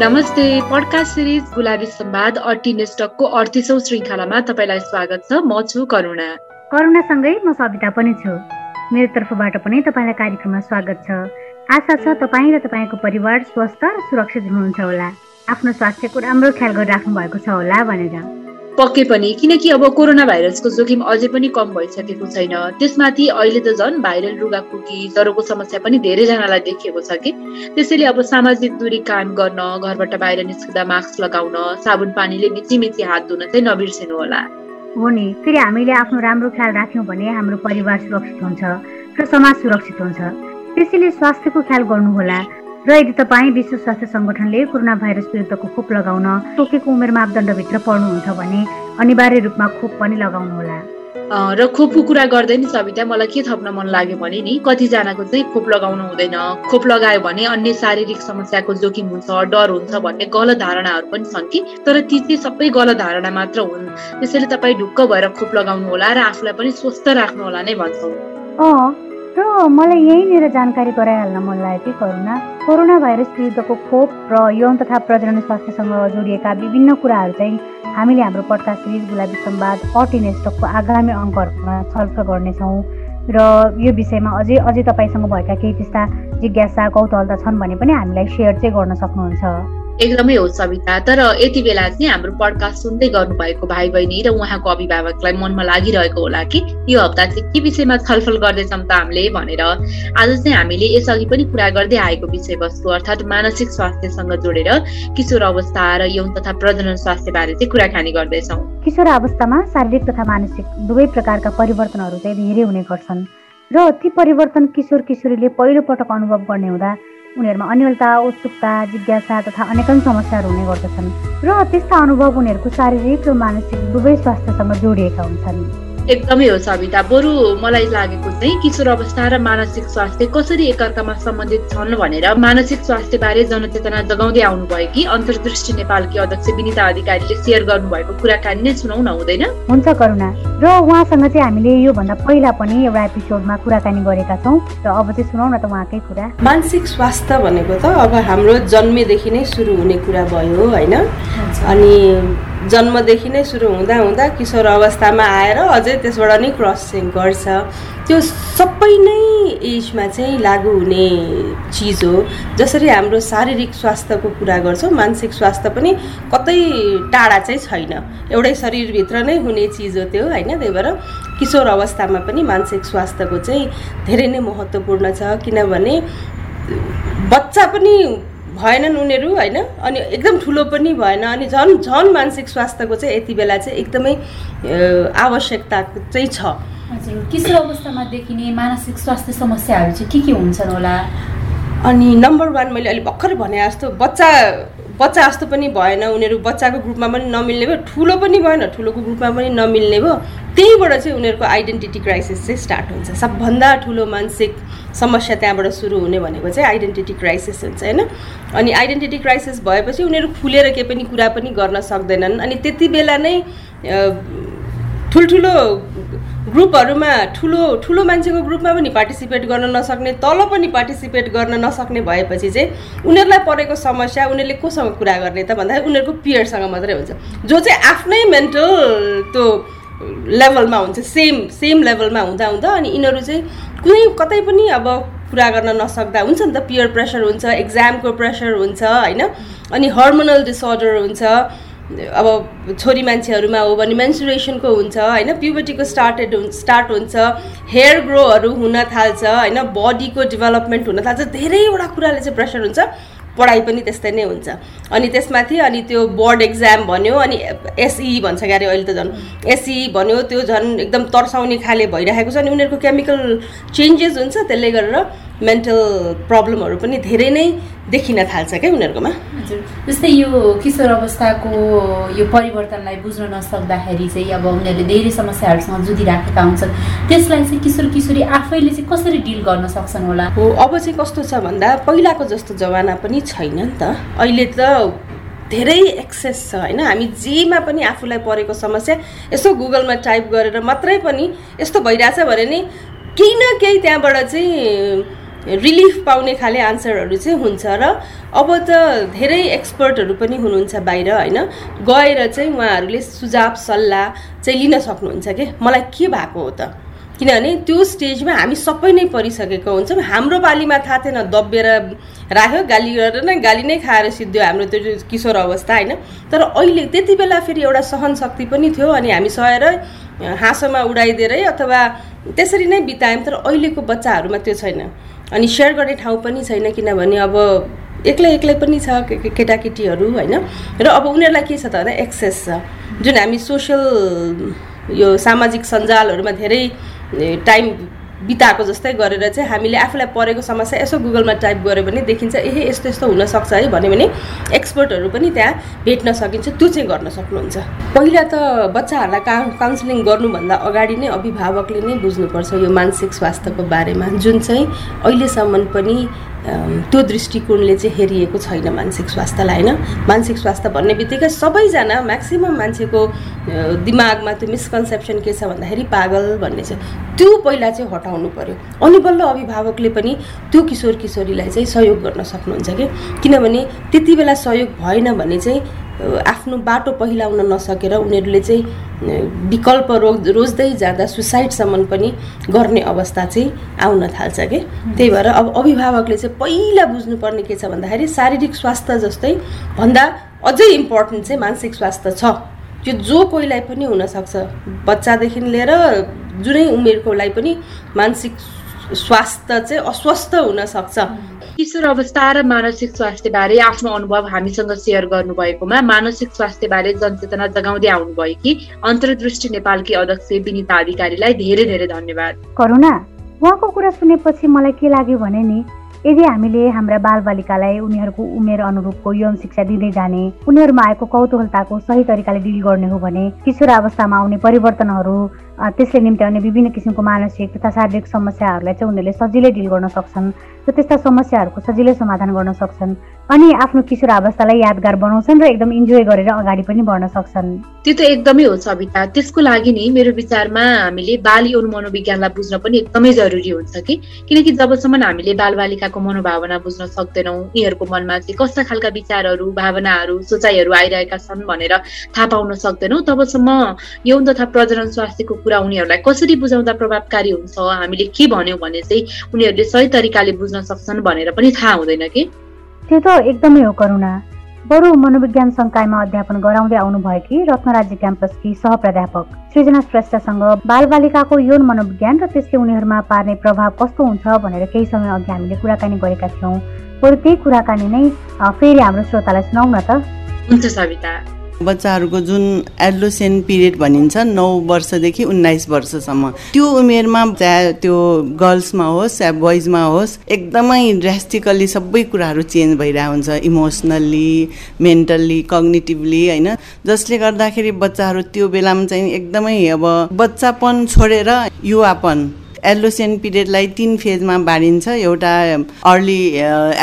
नमस्ते podcast series Gulabi सम्वाद अटी नेस्टकको अडतिसौँ श्रृङ्खलामा तपाईँलाई स्वागत छ। म छु करुणा। करुणासँगै म सविता पनि छु। मेरो तर्फबाट पनि तपाईँलाई कार्यक्रममा स्वागत छ। आशा छ तपाईँ र तपाईँको परिवार स्वस्थ र सुरक्षित हुनुहुन्छ होला। आफ्नो स्वास्थ्यको राम्रो ख्याल गरिराख्नु भएको छ होला भनेर। पक्कै पनि किनकि अब कोरोना भाइरसको जोखिम अझै पनि कम भइसकेको छैन। त्यसमाथि अहिले त झन् भाइरल रुगाखुकी ज्वरोको समस्या पनि धेरैजनालाई देखिएको छ कि। त्यसैले अब सामाजिक दूरी कायम गर्न घरबाट बाहिर निस्किँदा मास्क लगाउन साबुन पानीले मिची मिची हात धुन चाहिँ नबिर्सिनु होला। हो नि। फेरि हामीले आफ्नो राम्रो ख्याल राख्यौँ भने हाम्रो परिवार सुरक्षित हुन्छ र समाज सुरक्षित हुन्छ। त्यसैले स्वास्थ्यको ख्याल गर्नुहोला। र यदि तपाईँ विश्व स्वास्थ्य सङ्गठनले कोरोना भाइरस विरुद्धको खोप लगाउन तोकेको उमेर मापदण्डभित्र पर्नुहुन्छ भने अनिवार्य रूपमा खोप पनि लगाउनुहोला। र खोपको कुरा गर्दै नि सविता मलाई के थप्न मन लाग्यो भने नि कतिजनाको चाहिँ खोप लगाउनु हुँदैन। खोप लगायो भने अन्य शारीरिक समस्याको जोखिम हुन्छ डर हुन्छ भन्ने गलत धारणाहरू पनि छन् कि? तर ती चाहिँ सबै गलत धारणा मात्र हुन्। त्यसैले तपाईँ ढुक्क भएर खोप लगाउनु होला र आफूलाई पनि स्वस्थ राख्नु होला नै भन्छौँ। र मलाई यहीँनिर जानकारी गराइहाल्न मन लाग्यो कि करुणा कोरोना भाइरस विरुद्धको खोप र यौन तथा प्रजनन स्वास्थ्यसँग जोडिएका विभिन्न कुराहरू चाहिँ हामीले हाम्रो पटका सिरिज गुलाबी सम्वाद अटिनेस्टकको आगामी अङ्कहरूमा छलफल गर्नेछौँ। र यो विषयमा अझै अझै तपाईँसँग भएका केही त्यस्ता जिज्ञासा कौतूहलता छन् भने पनि हामीलाई सेयर चाहिँ गर्न सक्नुहुन्छ। एकदमै हो सविता। तर यति बेला चाहिँ हाम्रो पडकास्ट सुन्दै गर्नुभएको भाइ बहिनी र उहाँको अभिभावकलाई मनमा लागिरहेको होला कि यो हप्ता चाहिँ के विषयमा छलफल गर्दैछौँ त हामीले भनेर। आज चाहिँ हामीले यसअघि पनि कुरा गर्दै आएको विषयवस्तु अर्थात् मानसिक स्वास्थ्यसँग जोडेर किशोर अवस्था र यौन तथा प्रजनन स्वास्थ्य बारे चाहिँ कुराकानी गर्दैछौँ। किशोर अवस्थामा शारीरिक तथा मानसिक दुवै प्रकारका परिवर्तनहरू चाहिँ धेरै हुने गर्छन्। र ती परिवर्तन किशोर किशोरीले पहिलो पटक अनुभव गर्ने हुँदा उनीहरूमा अन्यलता उत्सुकता जिज्ञासा तथा अनेकन समस्याहरू हुने गर्दछन् र त्यस्ता अनुभव उनीहरूको शारीरिक र मानसिक दुवै स्वास्थ्यसँग जोडिएका हुन्छन्। एकदमै हो सविता। बरु मलाई लागेको चाहिँ किशोर अवस्था र मानसिक स्वास्थ्य कसरी एकअर्कामा सम्बन्धित छन् भनेर मानसिक स्वास्थ्य बारे जनचेतना जगाउँदै आउनुभयो कि अन्तर्दृष्टि नेपालकी अध्यक्ष विनिता अधिकारीले सेयर गर्नुभएको कुराकानी नै सुनाउन हुँदैन? हुन्छ करुणा। र उहाँसँग चाहिँ हामीले योभन्दा पहिला पनि एउटा एपिसोडमा कुराकानी गरेका छौँ। र अब चाहिँ सुनाउ न त उहाँकै कुरा। मानसिक स्वास्थ्य भनेको त अब हाम्रो जन्मेदेखि नै सुरु हुने कुरा भयो होइन? अनि जन्मदेखि नै सुरु हुँदा हुँदा किशोर अवस्थामा आएर अझै त्यसबाट नै क्रस चाहिँ गर्छ। त्यो सबै नै एजमा चाहिँ लागु हुने चिज हो। जसरी हाम्रो शारीरिक स्वास्थ्यको कुरा गर्छौँ मानसिक स्वास्थ्य पनि कतै टाढा चाहिँ छैन। एउटै शरीरभित्र नै हुने चिज हो त्यो होइन? त्यही भएर किशोर अवस्थामा पनि मानसिक स्वास्थ्यको चाहिँ धेरै नै महत्त्वपूर्ण छ। किनभने बच्चा पनि भएनन् उनीहरू होइन? अनि एकदम ठुलो पनि भएन। अनि झन् झन् मानसिक स्वास्थ्यको चाहिँ यति बेला चाहिँ एकदमै आवश्यकता चाहिँ छ। हजुर किशोर अवस्थामा देखिने मानसिक स्वास्थ्य समस्याहरू चाहिँ के के हुन्छन् होला? अनि नम्बर वान मैले अलिक भर्खर भने जस्तो बच्चा बच्चा जस्तो पनि भएन। उनीहरू बच्चाको ग्रुपमा पनि नमिल्ने भयो। ठुलो पनि भएन ठुलोको ग्रुपमा पनि नमिल्ने भयो। त्यहीबाट चाहिँ उनीहरूको आइडेन्टिटी क्राइसिस चाहिँ स्टार्ट हुन्छ। सबभन्दा ठुलो मानसिक समस्या त्यहाँबाट सुरु हुने भनेको चाहिँ आइडेन्टिटी क्राइसिस हुन्छ होइन? अनि आइडेन्टिटी क्राइसिस भएपछि उनीहरू खुलेर केही पनि कुरा पनि गर्न सक्दैनन्। अनि त्यति बेला नै ठुल्ठुलो ग्रुपहरूमा ठुलो ठुलो मान्छेको ग्रुपमा पनि पार्टिसिपेट गर्न नसक्ने तल पनि पार्टिसिपेट गर्न नसक्ने भएपछि चाहिँ उनीहरूलाई परेको समस्या उनीहरूले कोसँग कुरा गर्ने त भन्दाखेरि उनीहरूको पियरसँग मात्रै हुन्छ। जो चाहिँ आफ्नै मेन्टल त्यो लेभलमा हुन्छ सेम सेम लेभलमा हुँदा हुँदा अनि यिनीहरू चाहिँ कुनै कतै पनि अब कुरा गर्न नसक्दा हुन्छ नि त पियर प्रेसर हुन्छ एक्जामको प्रेसर हुन्छ होइन? अनि हर्मोनल डिसअर्डर हुन्छ अब छोरी मान्छेहरूमा हो भने मेन्सुरेसनको हुन्छ होइन? प्युबर्टीको स्टार्टेड स्टार्ट हुन्छ हेयर ग्रोहरू हुन थाल्छ होइन? बडीको डेभलपमेन्ट हुन थाल्छ धेरैवटा कुराले चाहिँ प्रेसर हुन्छ। पढाइ पनि त्यस्तै नै हुन्छ। अनि त्यसमाथि अनि त्यो बोर्ड एक्जाम भन्यो अनि एसई भन्छ क्यारे अहिले त झन्। एसई भन्यो त्यो झन् एकदम तर्साउने खाले भइरहेको छ अनि उनीहरूको केमिकल चेन्जेस हुन्छ त्यसले गरेर मेन्टल प्रब्लमहरू पनि धेरै नै देखिन थाल्छ क्या उनीहरूकोमा। जस्तै यो किशोर अवस्थाको यो परिवर्तनलाई बुझ्न नसक्दाखेरि चाहिँ अब उनीहरूले धेरै समस्याहरूसँग जुधिराखेका हुन्छन्। त्यसलाई चाहिँ किशोर किशोरी आफैले चाहिँ कसरी डिल गर्न सक्छन् होला? हो अब चाहिँ कस्तो छ भन्दा पहिलाको जस्तो जमाना पनि छैन नि त। अहिले त धेरै एक्सेस छ होइन? हामी जेमा पनि आफूलाई परेको समस्या यसो गुगलमा टाइप गरेर मात्रै पनि यस्तो भइरहेछ भने नि केही न केही त्यहाँबाट चाहिँ रिलिफ पाउने खाले आन्सरहरू चाहिँ हुन्छ र अब त धेरै एक्सपर्टहरू पनि हुनुहुन्छ बाहिर होइन? गएर चाहिँ उहाँहरूले सुझाव सल्लाह चाहिँ लिन सक्नुहुन्छ कि? मलाई के भएको हो त? किनभने त्यो स्टेजमा हामी सबै नै परिसकेको हुन्छौँ। हाम्रो पालीमा थाहा थिएन दबिएर राख्यो गाली गरेर नै गाली नै खाएर सिद्धो हाम्रो त्यो किशोर अवस्था होइन? तर अहिले त्यति बेला फेरि एउटा सहन शक्ति पनि थियो अनि हामी सहेर हाँसोमा उडाइदिएरै अथवा त्यसरी नै बितायौँ तर अहिलेको बच्चाहरूमा त्यो छैन। अनि सेयर गर्ने ठाउँ पनि छैन किनभने अब एक्लै एक्लै पनि छ केटाकेटीहरू होइन? र अब उनीहरूलाई के छ त भन्दा एक्सेस छ। जुन हामी सोसियल यो सामाजिक सञ्जालहरूमा धेरै टाइम बिताएको जस्तै गरेर चाहिँ हामीले आफूलाई परेको समस्या यसो गुगलमा टाइप गऱ्यो भने देखिन्छ ए यस्तो यस्तो हुनसक्छ है भन्यो भने एक्सपर्टहरू पनि त्यहाँ भेट्न सकिन्छ त्यो चाहिँ गर्न सक्नुहुन्छ। पहिला त बच्चाहरूलाई का काउन्सिलिङ गर्नुभन्दा अगाडि नै अभिभावकले नै बुझ्नुपर्छ यो मानसिक स्वास्थ्यको बारेमा। जुन चाहिँ अहिलेसम्म पनि त्यो दृष्टिकोणले चाहिँ हेरिएको छैन मानसिक स्वास्थ्यलाई होइन? मानसिक स्वास्थ्य भन्ने बित्तिकै सबैजना म्याक्सिमम् मान्छेको दिमागमा त्यो मिसकन्सेप्सन के छ भन्दाखेरि पागल भन्ने चाहिँ त्यो पहिला चाहिँ हटाउनु पऱ्यो अनि बल्ल अभिभावकले पनि त्यो किशोर किशोरीलाई चाहिँ सहयोग गर्न सक्नुहुन्छ कि? किनभने त्यति बेला सहयोग भएन भने चाहिँ आफ्नो बाटो पहिलाउन नसकेर उनीहरूले चाहिँ विकल्प रो रोज्दै जाँदा सुसाइडसम्म पनि गर्ने अवस्था चाहिँ आउन थाल्छ कि? त्यही भएर अब अभिभावकले चाहिँ पहिला बुझ्नुपर्ने के छ भन्दाखेरि शारीरिक स्वास्थ्य जस्तै भन्दा अझै इम्पोर्टेन्ट चाहिँ मानसिक स्वास्थ्य छ। त्यो जो कोहीलाई पनि हुनसक्छ। बच्चादेखि लिएर जुनै उमेरकोलाई पनि मानसिक स्वास्थ्य चाहिँ अस्वस्थ हुनसक्छ। किशोर अवस्था र मानसिक स्वास्थ्य बारे आफ्नो अनुभव हामीसँग सेयर गर्नुभएकोमा मानसिक स्वास्थ्य बारे जनचेतना जगाउँदै आउनुभएकी अन्तर्दृष्टि नेपालकी अध्यक्ष विनिता अधिकारीलाई धेरै धेरै धन्यवाद। करुणा उहाँको कुरा सुनेपछि मलाई के लाग्यो भने नि यदि हामीले हाम्रा बालबालिकालाई उनीहरूको उमेर अनुरूपको यौन शिक्षा दिँदै जाने उनीहरूमा आएको कौतूहलताको सही तरिकाले डिल गर्ने हो भने किशोर अवस्थामा आउने परिवर्तनहरू त्यसले निम्ति आउने विभिन्न किसिमको मानसिक तथा शारीरिक समस्याहरूलाई चाहिँ उनीहरूले सजिलै डिल गर्न सक्छन् र त्यस्ता समस्याहरूको सजिलै समाधान गर्न सक्छन् अनि आफ्नो किशोर अवस्थालाई यादगार बनाउँछन् र एकदम इन्जोय गरेर अगाडि पनि बढ्न सक्छन्। त्यो त एकदमै हो सविता। त्यसको लागि नि मेरो विचारमा हामीले बाल यौन मनोविज्ञानलाई बुझ्न पनि एकदमै जरुरी हुन्छ कि? किनकि जबसम्म हामीले बालबालिकाको मनोभावना बुझ्न सक्दैनौँ यिनीहरूको मनमा चाहिँ कस्ता खालका विचारहरू भावनाहरू सोचाइहरू आइरहेका छन् भनेर थाहा पाउन सक्दैनौँ तबसम्म यौन तथा प्रजनन स्वास्थ्यको कुरा उनीहरूलाई कसरी बुझाउँदा प्रभावकारी हुन्छ हामीले के भन्यौँ भने चाहिँ उनीहरूले सही तरिकाले बुझ्न सक्छन् भनेर पनि थाहा हुँदैन कि? त्यो त एकदमै हो करुणा। बरु मनोविज्ञान संकायमा अध्यापन गराउँदै आउनुभएकी रत्नराज्य क्याम्पसकी सहप्राध्यापक सृजना श्रेष्ठसँग बालबालिकाको यौन मनोविज्ञान र त्यसले उनीहरूमा पार्ने प्रभाव कस्तो हुन्छ भनेर केही समय अघि हामीले कुराकानी गरेका थियौँ। बरु त्यही कुराकानी नै फेरि हाम्रो श्रोतालाई सुनाउ न त। हुन्छ सविता। बच्चाहरूको जुन एडलोसेन पिरियड भनिन्छ नौ वर्षदेखि उन्नाइस वर्षसम्म। त्यो उमेरमा चाहे त्यो गर्ल्समा होस् या बोइजमा होस् एकदमै ड्रास्टिकल्ली सबै कुराहरू चेन्ज भइरहेको हुन्छ। इमोसनल्ली मेन्टल्ली कग्नेटिभली होइन? जसले गर्दाखेरि बच्चाहरू त्यो बेलामा चाहिँ एकदमै अब बच्चापन छोडेर युवापन एल्लोसेन पिरियडलाई तिन फेजमा बाँडिन्छ। एउटा अर्ली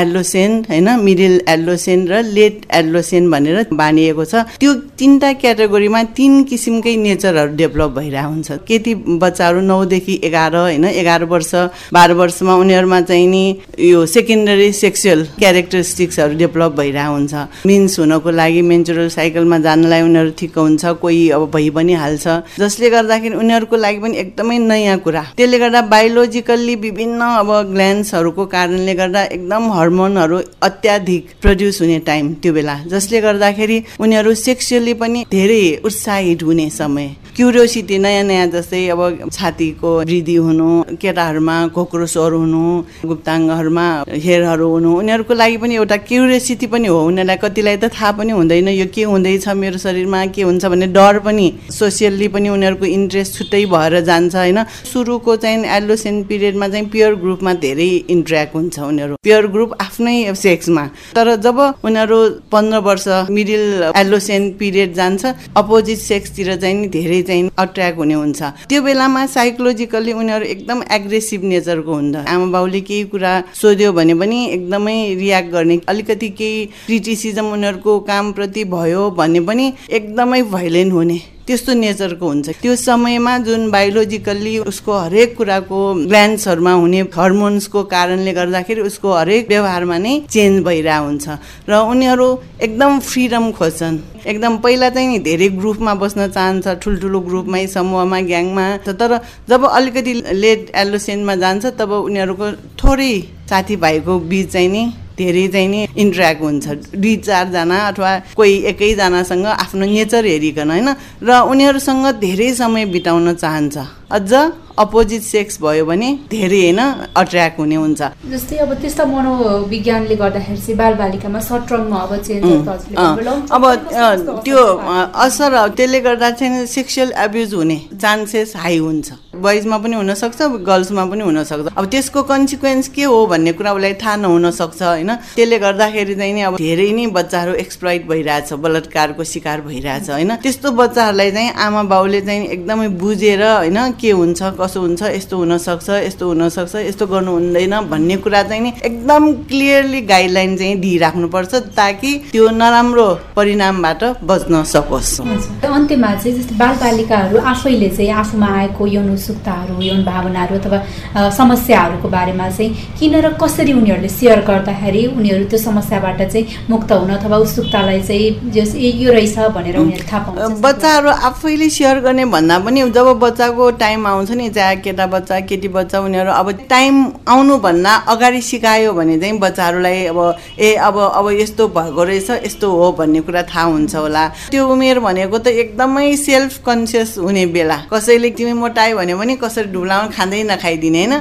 एल्लोसेन होइन मिडिल एल्लोसेन र लेट एल्लोसेन भनेर बाँडिएको छ। त्यो तिनवटा क्याटेगोरीमा तिन किसिमकै नेचरहरू डेभलप भइरहेको हुन्छ। केटी बच्चाहरू नौदेखि एघार होइन एघार वर्ष बाह्र वर्षमा उनीहरूमा चाहिँ नि यो सेकेन्डरी सेक्सुअल क्यारेक्टरिस्टिक्सहरू डेभलप भइरहेको हुन्छ। मिन्स हुनको लागि मेन्चुरल साइकलमा जानलाई उनीहरू ठिक हुन्छ कोही अब भइ पनि हाल्छ। जसले गर्दाखेरि उनीहरूको लागि पनि एकदमै नयाँ कुरा। त्यसले गर्दा बायोलोजिकल्ली विभिन्न अब ग्ल्यान्ड्सहरूको कारणले गर्दा एकदम हर्मोनहरू अत्याधिक प्रड्युस हुने टाइम त्यो बेला। जसले गर्दाखेरि उनीहरू सेक्सुअली पनि धेरै उत्साहित हुने समय। क्युरियोसिटी नयाँ नयाँ जस्तै अब छातीको वृद्धि हुनु केटाहरूमा खोक्रो स्वर हुनु गुप्ताङ्गहरूमा हेयरहरू हुनु उनीहरूको लागि पनि एउटा क्युरियोसिटी पनि हो। उनीहरूलाई कतिलाई त थाहा पनि हुँदैन यो के हुँदैछ मेरो शरीरमा के हुन्छ भन्ने डर पनि। सोसियल्ली पनि उनीहरूको इन्ट्रेस्ट छुट्टै भएर जान्छ होइन? सुरुको चाहिँ एलोसेन पिरियडमा चाहिँ प्योर ग्रुपमा धेरै इन्ट्रेक्ट हुन्छ उनीहरू। प्योर ग्रुप आफ्नै सेक्समा। तर जब उनीहरू पन्ध्र वर्ष मिडिल एलोसेन पिरियड जान्छ अपोजिट सेक्सतिर चाहिँ धेरै चाहिँ अट्र्याक्ट हुने हुन्छ। त्यो बेलामा साइकोलोजिकल्ली उनीहरू एकदम एग्रेसिभ नेचरको हुन्छ आमा बाउले केही कुरा सोध्यो भने पनि एकदमै रियाक्ट गर्ने अलिकति केही क्रिटिसिजम उनीहरूको कामप्रति भयो भने पनि एकदमै भाइलेन्ट हुने। त्यस्तो नेचरको हुन्छ। त्यो समयमा जुन बायोलोजिकल्ली उसको हरेक कुराको ग्ल्यान्ड्सहरूमा हुने हर्मोन्सको कारणले गर्दाखेरि उसको हरेक व्यवहारमा नै चेन्ज भइरहेको हुन्छ र उनीहरू एकदम फ्रिडम खोज्छन्। एकदम पहिला चाहिँ धेरै ग्रुपमा बस्न चाहन्छ ठुल्ठुलो ग्रुपमै समूहमा ग्याङमा तर जब अलिकति लेट एलोसेन्टमा जान्छ तब उनीहरूको थोरै साथीभाइको बिच चाहिँ नि धेरै चाहिँ नि इन्ट्रेक्ट हुन्छ। दुई चारजना अथवा कोही एकैजनासँग आफ्नो नेचर हेरिकन होइन? र उनीहरूसँग धेरै समय बिताउन चाहन्छ। अझ अपोजिट सेक्स भयो भने धेरै होइन अट्र्याक्ट हुने हुन्छ। जस्तै अब त्यस्ता मनोविज्ञानले गर्दाखेरि चाहिँ बालबालिकामा सट्रङमा अब चेन्ज अब त्यो असर त्यसले गर्दा चाहिँ सेक्सुअल एब्युज हुने चान्सेस हाई हुन्छ। बोइजमा पनि हुनसक्छ गर्ल्समा पनि हुनसक्छ। अब त्यसको कन्सिक्वेन्स के हो भन्ने कुरा उसलाई थाहा नहुन सक्छ होइन? त्यसले गर्दाखेरि चाहिँ नि अब धेरै नै बच्चाहरू एक्सप्लोइट भइरहेछ बलात्कारको शिकार भइरहेछ होइन? त्यस्तो बच्चाहरूलाई चाहिँ आमा बाउले चाहिँ एकदमै बुझेर होइन के हुन्छ कसो हुन्छ यस्तो हुनसक्छ यस्तो हुनसक्छ यस्तो गर्नु हुँदैन भन्ने कुरा चाहिँ नि एकदम क्लियरली गाइडलाइन चाहिँ दिइराख्नुपर्छ ताकि त्यो नराम्रो परिणामबाट बच्न सकोस्। अन्त्यमा चाहिँ जस्तै बालबालिकाहरू आफैले चाहिँ आफूमा आएको यौन उत्सुकताहरू यौन भावनाहरू अथवा समस्याहरूको बारेमा चाहिँ किन र कसरी उनीहरूले सेयर गर्दाखेरि उनीहरू त्यो समस्याबाट चाहिँ मुक्त हुन अथवा उत्सुकतालाई चाहिँ यो रहेछ भनेर उनीहरू थाहा पाउँछ बच्चाहरू आफैले सेयर गर्ने भन्दा पनि जब बच्चाको टाइम आउँछ नि चाहे केटा बच्चा केटी बच्चा उनीहरू अब टाइम आउनुभन्दा अगाडि सिकायो भने चाहिँ बच्चाहरूलाई अब ए अब अब यस्तो भएको रहेछ यस्तो हो भन्ने कुरा थाहा हुन्छ होला। त्यो उमेर भनेको त एकदमै सेल्फ कन्सियस हुने बेला। कसैले तिमी मोटायो भने पनि कसरी डुब्लाउनु खाँदै नखाइदिने होइन?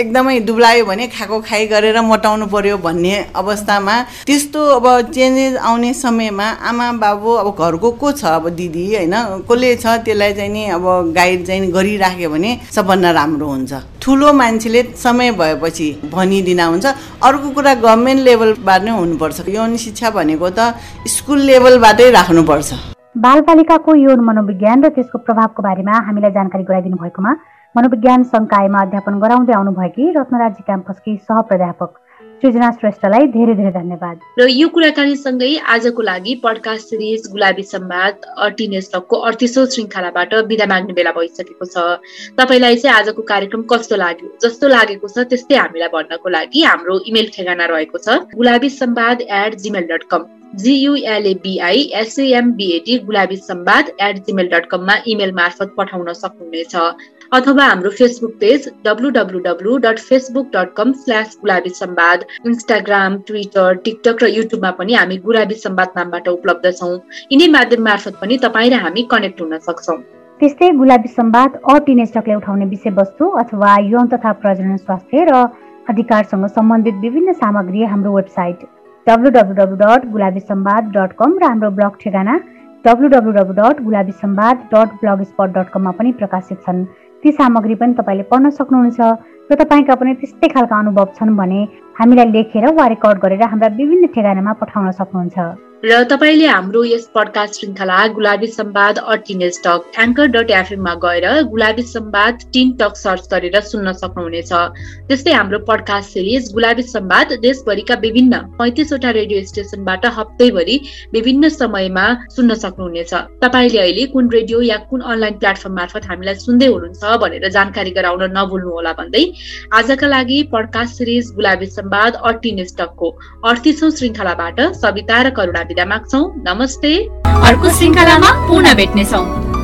एकदमै दुब्लायो भने खाएको खाइ गरेर मोटाउनु पर्यो भन्ने अवस्थामा त्यस्तो अब चेन्जेस आउने समयमा आमा बाबु अब घरको को छ अब दिदी होइन? कसले छ त्यसलाई चाहिँ नि अब गाइड चाहिँ गरिरहेको राख्यो भने सबभन्दा राम्रो हुन्छ। ठुलो मान्छेले समय भएपछि भनिदिन हुन्छ। अर्को कुरा गभर्मेन्ट लेभलबाट नै हुनुपर्छ। यौन शिक्षा भनेको त स्कुल लेभलबाटै राख्नुपर्छ। बालबालिकाको यौन मनोविज्ञान र त्यसको प्रभावको बारेमा हामीलाई जानकारी गराइदिनु भएकोमा मनोविज्ञान सङ्कायमा अध्यापन गराउँदै आउनुभएकी रत्नराजी क्याम्पसकी सहप्राध्यापक सृजना श्रेष्ठलाई धेरै धेरै धन्यवाद। र यो कुराकानीसँगै आजको लागि पडकास्ट सिरिज गुलाबी सम्वाद अर्टिनेस टकको अडतिसौँ श्रृङ्खलाबाट बिदा माग्ने बेला भइसकेको छ। तपाईँलाई चाहिँ आजको कार्यक्रम कस्तो लाग्यो जस्तो लागेको छ त्यस्तै हामीलाई भन्नको लागि हाम्रो इमेल ठेगाना रहेको छ Gulabi Samvad at Gmail dot com G U L A B I S A M B A T Gulabi Samvad at Gmail dot कममा इमेल मार्फत पठाउन सक्नुहुनेछ। अथवा हाम्रो Facebook page W W W dot Facebook dot com slash Gulabi Samvad Instagram Twitter TikTok र युट्युबमा पनि हामी गुलाबी सम्वाद नामबाट उपलब्ध छौँ। यिनै माध्यम मार्फत पनि तपाईँ र हामी कनेक्ट हुन सक्छौँ। त्यस्तै गुलाबी सम्वाद टिनेस्टकले उठाउने विषयवस्तु अथवा यौन तथा प्रजनन स्वास्थ्य र अधिकारसँग सम्बन्धित विभिन्न सामग्री हाम्रो website W W W dot Gulabi Samvad dot com र हाम्रो ब्लग ठेगाना W W W dot Gulabi Samvad dot blogspot dot कममा पनि प्रकाशित छन्। ती सामग्री पनि तपाईँले पढ्न सक्नुहुन्छ। र तपाईँका पनि त्यस्तै खालका अनुभव छन् भने हामीलाई लेखेर वा रेकर्ड गरेर हाम्रा विभिन्न ठेगानामा पठाउन सक्नुहुन्छ। र तपाईँले हाम्रो यस पडकास्ट श्रृङ्खला गुलाबी सम्वाद अर्टिनेस टक एङ्कर डट एफएममा गएर Gulabi Samvad teen talk search गरेर सुन्न सक्नुहुनेछ। त्यस्तै हाम्रो पडकास्ट सिरिज गुलाबी सम्वाद देशभरिका विभिन्न पैँतिसवटा रेडियो स्टेसनबाट हप्तैभरि विभिन्न समयमा सुन्न सक्नुहुनेछ। तपाईँले अहिले कुन रेडियो या कुन अनलाइन प्लेटफर्म मार्फत हामीलाई सुन्दै हुनुहुन्छ भनेर जानकारी गराउन नभुल्नुहोला भन्दै आजका लागि podcast series Gulabi Sambad our teens टकको अडतिसौँ श्रृङ्खलाबाट सविता र करुणा बिदा माग्छौ। नमस्ते। अर्को श्रृङ्खलामा पुनः भेट्नेछौँ।